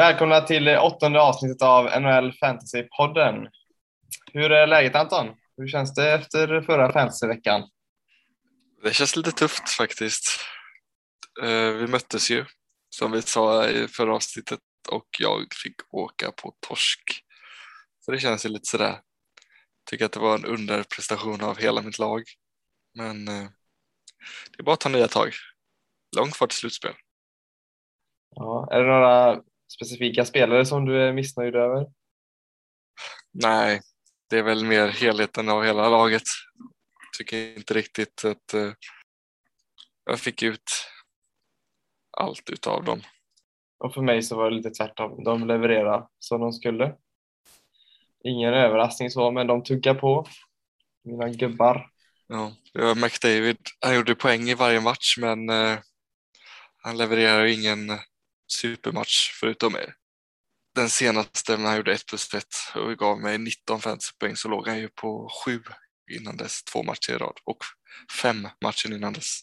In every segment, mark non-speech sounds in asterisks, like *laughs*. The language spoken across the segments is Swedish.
Välkomna till åttonde avsnittet av NHL Fantasy-podden. Hur är läget Anton? Hur känns det efter förra fantasyveckan? Det känns lite tufft faktiskt. Eh, vi möttes ju som vi sa i förra avsnittet och jag fick åka på torsk. Så det känns ju lite sådär. Tycker att det var en underprestation av hela mitt lag. Men eh, det är bara att ta nya tag. Långt kvar till slutspel. Ja, är det några specifika spelare som du är missnöjd över? Nej, det är väl mer helheten av hela laget. Tycker inte riktigt att uh, jag fick ut allt utav dem. Och för mig så var det lite tvärtom. De levererade som de skulle. Ingen överraskning så, men de tuggar på. Mina gubbar. Ja, det var McDavid. Han gjorde poäng i varje match, men uh, han levererar ingen supermatch förutom den senaste när han gjorde 1 plus 1 och gav mig 19 fantasypoäng så låg han ju på 7 innan dess, två matcher i rad och fem matcher innan dess.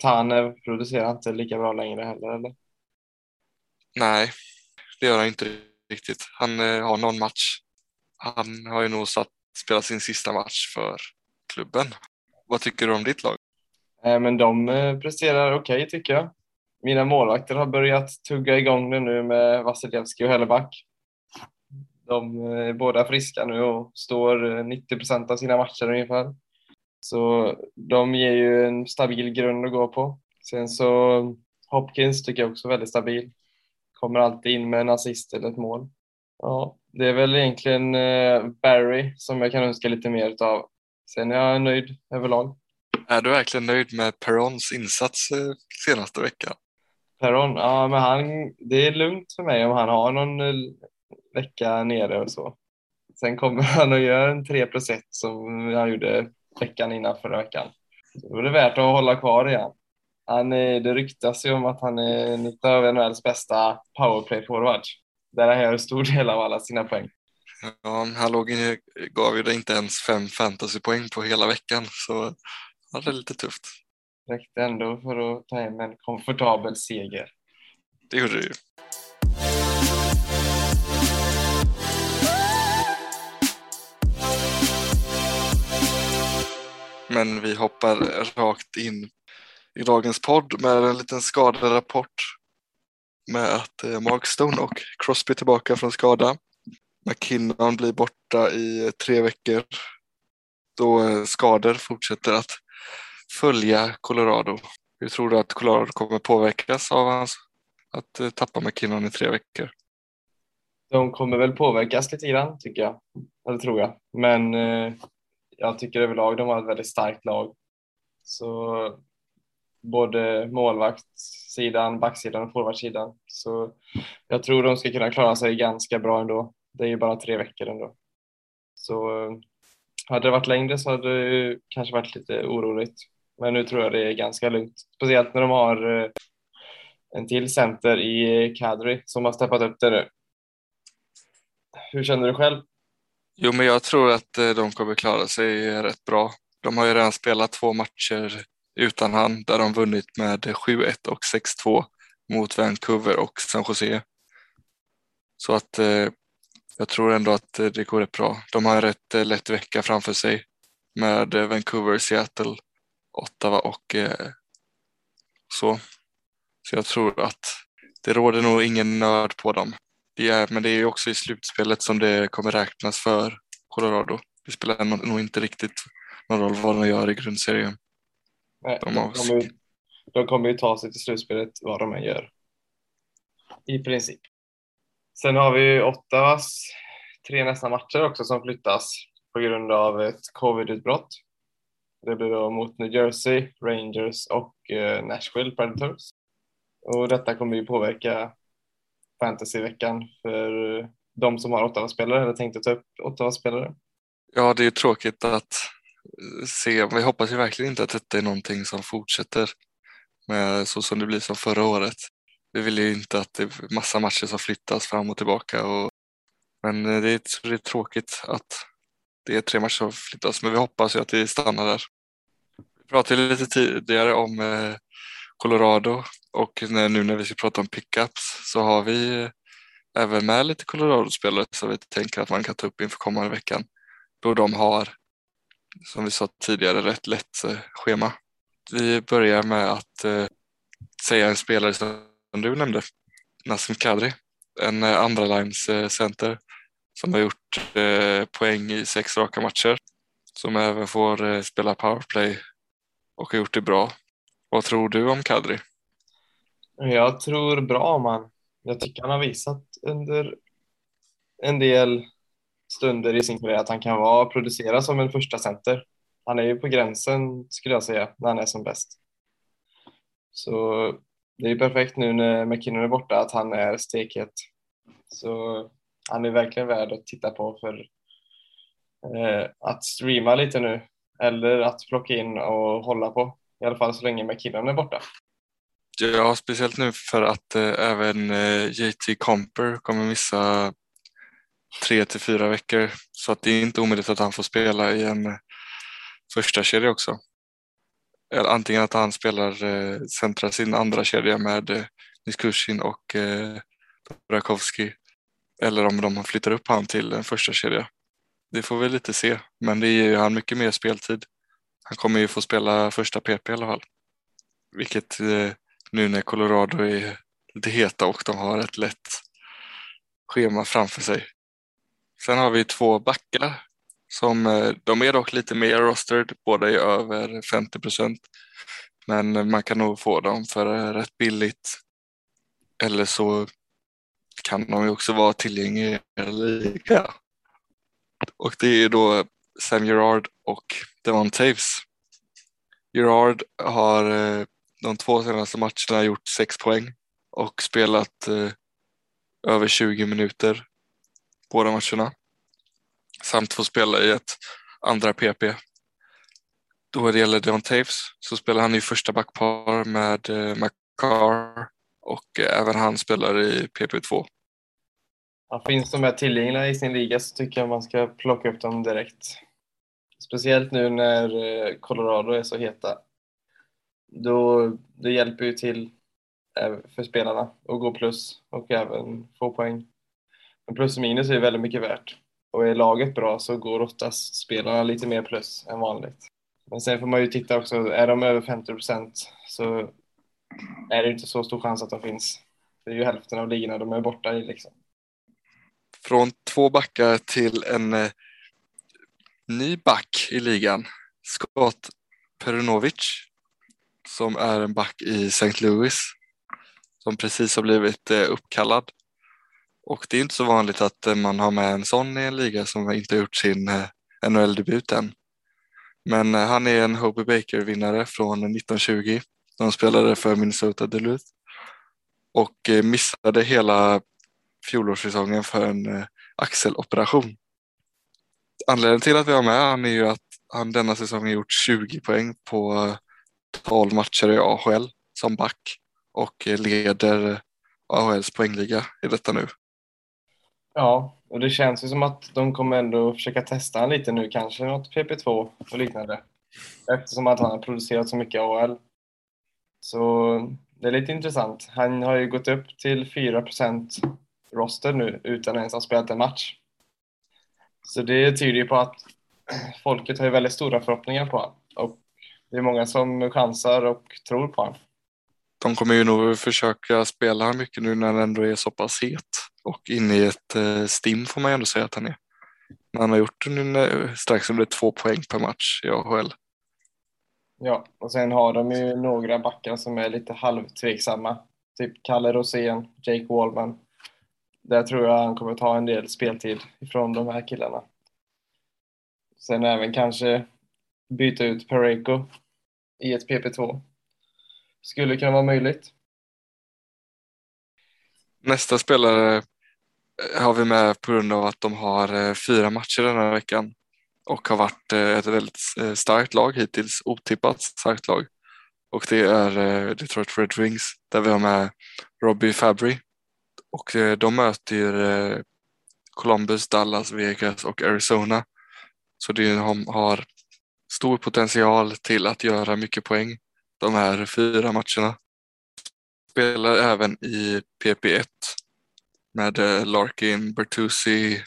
Tane producerar inte lika bra längre heller eller? Nej, det gör han inte riktigt. Han eh, har någon match. Han har ju nog satt, spelat sin sista match för klubben. Vad tycker du om ditt lag? Eh, men de eh, presterar okej okay, tycker jag mina målvakter har börjat tugga igång det nu med Vasilevski och Helleback. De eh, är båda friska nu och står eh, 90 procent av sina matcher ungefär. Så de ger ju en stabil grund att gå på. Sen så Hopkins tycker jag också är väldigt stabil. Kommer alltid in med en assist eller ett mål. Ja, det är väl egentligen eh, Barry som jag kan önska lite mer av. Sen är jag nöjd överlag. Är du verkligen nöjd med Perons insats senaste veckan? Peron, ja men han, det är lugnt för mig om han har någon eh, vecka nere och så. Sen kommer *laughs* han och gör en 3 plus 1 som han gjorde veckan innan förra veckan. Så då är det värt att hålla kvar igen. Han är, det ryktas ju om att han är en av NHLs bästa powerplay-forward. Där han gör stor del av alla sina poäng. Ja, han låg ju, gav ju det inte ens fem fantasypoäng på hela veckan så det är lite tufft räckte ändå för att ta hem en komfortabel seger. Det gjorde det ju. Men vi hoppar rakt in i dagens podd med en liten skaderapport med att eh, Mark Stone och Crosby tillbaka från skada. McKinnon blir borta i eh, tre veckor då eh, skador fortsätter att följa Colorado. Hur tror du att Colorado kommer påverkas av hans, att eh, tappa McKinnon i tre veckor? De kommer väl påverkas lite grann tycker jag, eller tror jag. Men eh, jag tycker överlag de har ett väldigt starkt lag. Så både målvaktssidan, backsidan och forwardsidan. Så jag tror de ska kunna klara sig ganska bra ändå. Det är ju bara tre veckor ändå. Så eh, hade det varit längre så hade det kanske varit lite oroligt. Men nu tror jag det är ganska lugnt. Speciellt när de har eh, en till center i eh, Kadri som har steppat upp det nu. Hur känner du själv? Jo, men jag tror att eh, de kommer klara sig rätt bra. De har ju redan spelat två matcher utan han där de vunnit med 7-1 och 6-2 mot Vancouver och San Jose. Så att eh, jag tror ändå att det går rätt bra. De har en rätt lätt vecka framför sig med Vancouver, Seattle Ottawa och eh, så. Så jag tror att det råder nog ingen nörd på dem. Det är, men det är ju också i slutspelet som det kommer räknas för Colorado. Det spelar nog inte riktigt någon roll vad de gör i grundserien. Nej, de, de, kommer ju, de kommer ju ta sig till slutspelet vad de än gör. I princip. Sen har vi Ottawas tre nästa matcher också som flyttas på grund av ett covid-utbrott. Det blir då mot New Jersey, Rangers och eh, Nashville Predators. Och detta kommer ju påverka fantasyveckan för eh, de som har Ottawa-spelare eller tänkte ta upp Ottawa-spelare. Ja, det är ju tråkigt att se. Vi hoppas ju verkligen inte att detta är någonting som fortsätter med så som det blir som förra året. Vi vill ju inte att det är massa matcher som flyttas fram och tillbaka. Och, men eh, det är, det är tråkigt att det är tre matcher som flyttas, men vi hoppas ju att det stannar där. Vi pratade lite tidigare om eh, Colorado och när, nu när vi ska prata om pickups så har vi även med lite Colorado-spelare som vi tänker att man kan ta upp inför kommande veckan. Då de har, som vi sa tidigare, rätt lätt eh, schema. Vi börjar med att eh, säga en spelare som du nämnde, Nassim Kadri, en eh, andra lines eh, center som har gjort eh, poäng i sex raka matcher. Som även får eh, spela powerplay och har gjort det bra. Vad tror du om Kadri? Jag tror bra om han. Jag tycker han har visat under en del stunder i sin karriär att han kan vara producera som en första center. Han är ju på gränsen skulle jag säga när han är som bäst. Så det är perfekt nu när McKinnon är borta att han är stekhet. Så han är verkligen värd att titta på för eh, att streama lite nu eller att plocka in och hålla på. I alla fall så länge McKinnon är borta. Ja, speciellt nu för att eh, även eh, JT Comper kommer missa tre till fyra veckor. Så att det är inte omöjligt att han får spela i en eh, första kedja också. Eller antingen att han spelar eh, centra sin andra kedja med eh, Niskushin och eh, Rakowski eller om de flyttar upp han till en första kedja. Det får vi lite se, men det ger ju han mycket mer speltid. Han kommer ju få spela första PP i alla fall. Vilket eh, nu när Colorado är lite heta och de har ett lätt schema framför sig. Sen har vi två backar som eh, de är dock lite mer rostered, båda är över 50 procent. Men man kan nog få dem för eh, rätt billigt. Eller så kan de ju också vara tillgängliga lika. Och det är då Sam Gerard och Devon Taves. Gerard har eh, de två senaste matcherna gjort sex poäng och spelat eh, över 20 minuter båda matcherna. Samt få spela i ett andra PP. Då det gäller Devon Taves så spelar han i första backpar med eh, McCarr och eh, även han spelar i PP2. Ja, finns de här tillgängliga i sin liga så tycker jag man ska plocka upp dem direkt. Speciellt nu när eh, Colorado är så heta. Då, det hjälper ju till eh, för spelarna att gå plus och även få poäng. Men plus och minus är väldigt mycket värt. Och är laget bra så går oftast spelarna lite mer plus än vanligt. Men sen får man ju titta också, är de över 50 procent så är det inte så stor chans att de finns. Det är ju hälften av ligorna de är borta i liksom. Från två backar till en eh, ny back i ligan, Scott Perunovic, som är en back i St. Louis, som precis har blivit eh, uppkallad. Och det är inte så vanligt att eh, man har med en sån i en liga som inte har gjort sin eh, NHL-debut än. Men eh, han är en Hobie Baker-vinnare från 1920. De spelade för Minnesota Duluth och eh, missade hela fjolårssäsongen för en eh, axeloperation. Anledningen till att vi har med han är ju att han denna säsong gjort 20 poäng på eh, 12 matcher i AHL som back och eh, leder AHLs poängliga i detta nu. Ja, och det känns ju som att de kommer ändå försöka testa han lite nu, kanske något PP2 och liknande. Eftersom att han har producerat så mycket AHL. Så det är lite intressant. Han har ju gått upp till 4 roster nu utan ens ha spelat en match. Så det tyder ju på att folket har ju väldigt stora förhoppningar på honom. Och det är många som chansar och tror på honom. De kommer ju nog försöka spela mycket nu när han ändå är så pass het och inne i ett eh, stim får man ju ändå säga att han är. Men han har gjort en, strax under två poäng per match i AHL. Ja, och sen har de ju några backar som är lite halvtveksamma. Typ Kalle Rosén, Jake Wallman. Där tror jag han kommer ta en del speltid ifrån de här killarna. Sen även kanske byta ut Pareko i ett PP2. Skulle kunna vara möjligt. Nästa spelare eh, har vi med på grund av att de har eh, fyra matcher den här veckan och har varit eh, ett väldigt starkt lag hittills, otippat starkt lag. Och det är Detroit Red Wings där vi har med Robbie Fabry. Och eh, de möter eh, Columbus, Dallas, Vegas och Arizona. Så de har stor potential till att göra mycket poäng de här fyra matcherna. spelar även i PP1 med eh, Larkin, Bertuzzi,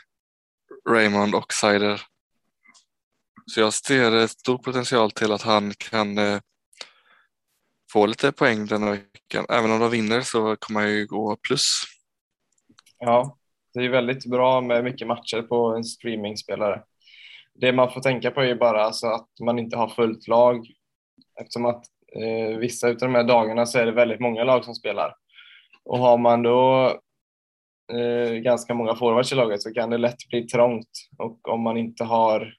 Raymond och Sider. Så jag ser stor potential till att han kan eh, få lite poäng den här veckan. Även om de vinner så kommer han ju gå plus. Ja, det är väldigt bra med mycket matcher på en streamingspelare. Det man får tänka på är bara alltså att man inte har fullt lag eftersom att eh, vissa av de här dagarna så är det väldigt många lag som spelar. Och har man då eh, ganska många forwards i laget så kan det lätt bli trångt och om man inte har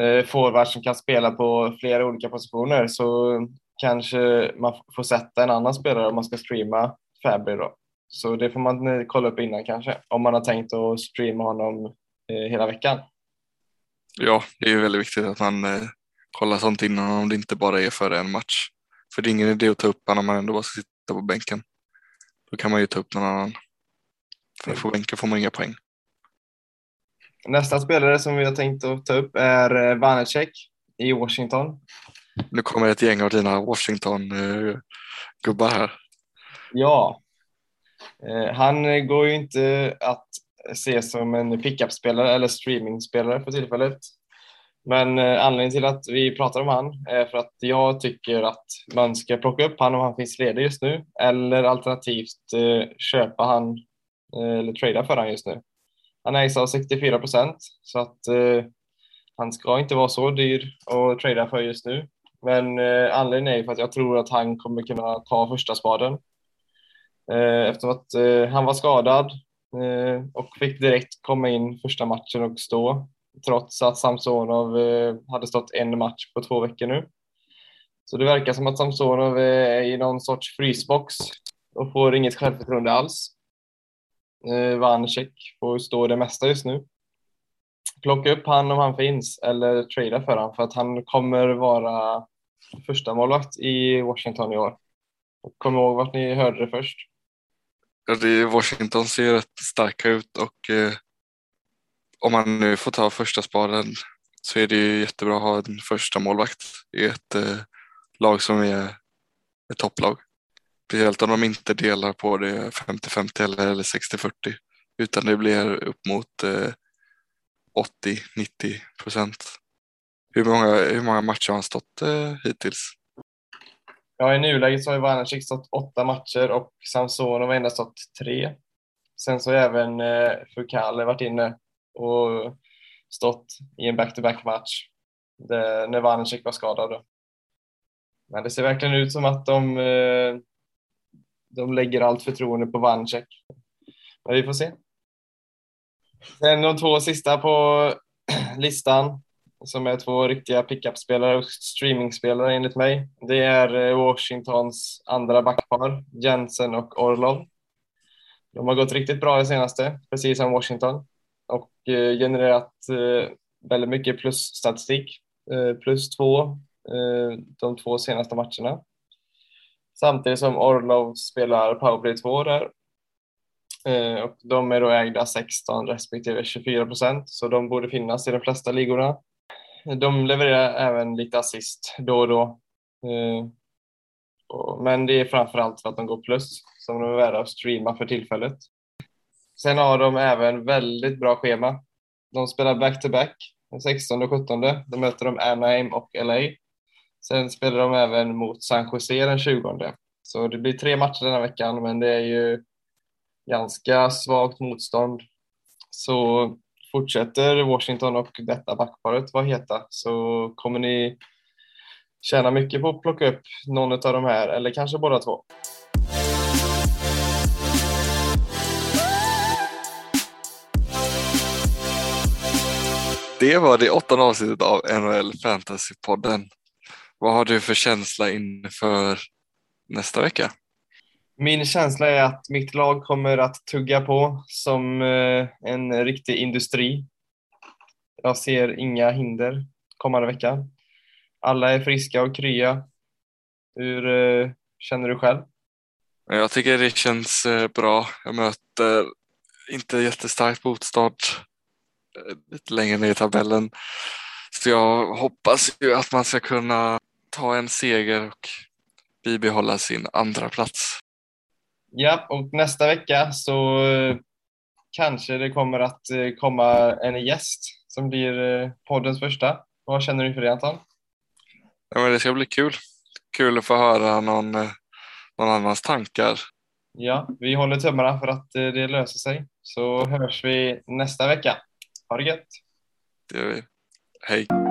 eh, forwards som kan spela på flera olika positioner så kanske man får sätta en annan spelare om man ska streama Fabry då. Så det får man eh, kolla upp innan kanske, om man har tänkt att streama honom eh, hela veckan. Ja, det är ju väldigt viktigt att man eh, kollar sånt innan om det inte bara är före en match. För det är ingen idé att ta upp honom om man ändå bara ska sitta på bänken. Då kan man ju ta upp någon annan. För på bänken får man inga poäng. Nästa spelare som vi har tänkt att ta upp är Vanecek i Washington. Nu kommer ett gäng av dina Washington-gubbar här. Ja, Eh, han går ju inte att se som en pickup-spelare eller streaming-spelare för tillfället. Men eh, anledningen till att vi pratar om han är för att jag tycker att man ska plocka upp han om han finns ledig just nu eller alternativt eh, köpa han eller trada för han just nu. Han ägs av 64 procent så att han ska inte vara så dyr att trada för just nu. Men anledningen är för att jag tror att han kommer kunna ta första spaden Eh, eftersom att eh, han var skadad eh, och fick direkt komma in första matchen och stå trots att Samsonov hade stått en match på två veckor nu. Så det verkar som att Samsonov är i någon sorts frysbox och får inget självförtroende alls. Vanecek får stå det mesta just nu. Plocka upp han om han finns eller trada för han för att han kommer vara första målvakt i Washington i år. Kom ihåg vart ni hörde det först. Alltså, Washington ser rätt starka ut och eh, om man nu får ta första spaden så är det ju jättebra att ha en första målvakt i ett eh, lag som är ett topplag. Speciellt om de inte delar på det 50-50 eller, eller 60-40 utan det blir upp mot eh, 80-90 procent. Hur många, hur många matcher har han stått eh, hittills? Ja, i nuläget så har Vanacek stått åtta matcher och Samsonov har endast stått tre. Sen så har även eh, Fukale varit inne och stått i en back-to-back match när Vanacek var skadad. Men det ser verkligen ut som att de, eh, de lägger allt förtroende på Vanacek. Men vi får se. Sen de två sista på *clears throat* listan som är två riktiga pickup-spelare och streamingspelare enligt mig. Det är eh, Washingtons andra backpar, Jensen och Orlov. De har gått riktigt bra det senaste, precis som Washington och eh, genererat eh, väldigt mycket plusstatistik. Plus två de två senaste matcherna. Samtidigt som Orlov spelar powerplay 2 där. Och de är då ägda 16 respektive 24 procent, så de borde finnas i de flesta ligorna. De levererar även lite assist då och då. Eh, men det är framför allt för att de går plus som de är värda att streama för tillfället. Sen har de även väldigt bra schema. De spelar back-to-back den 16 och 17. Då möter de Anaheim och LA. Sen spelar de även mot San Jose den 20. Så det blir tre matcher den här veckan, men det är ju ganska svagt motstånd. Så fortsätter Washington och detta backparet vara heta så kommer ni tjäna mycket på att plocka upp någon av de här eller kanske båda två. Det var det åttonde avsnittet av NHL Fantasy-podden. Vad har du för känsla inför nästa vecka? Min känsla är att mitt lag kommer att tugga på som eh, en riktig industri. Jag ser inga hinder kommande vecka. Alla är friska och krya. Hur eh, känner du själv? Jag tycker det känns eh, bra. Jag möter inte jättestarkt motstånd lite längre ner i tabellen. Så jag hoppas ju att man ska kunna ta en seger och bibehålla sin andra plats. Ja, och nästa vecka så eh, kanske det kommer att eh, komma en gäst som blir eh, poddens första. Vad känner du för det Anton? Ja, men det ska bli kul. Kul att få höra någon, någon annans tankar. Ja, vi håller tummarna för att det löser sig. Så hörs vi nästa vecka. Ha det gött! Det gör vi. Hej!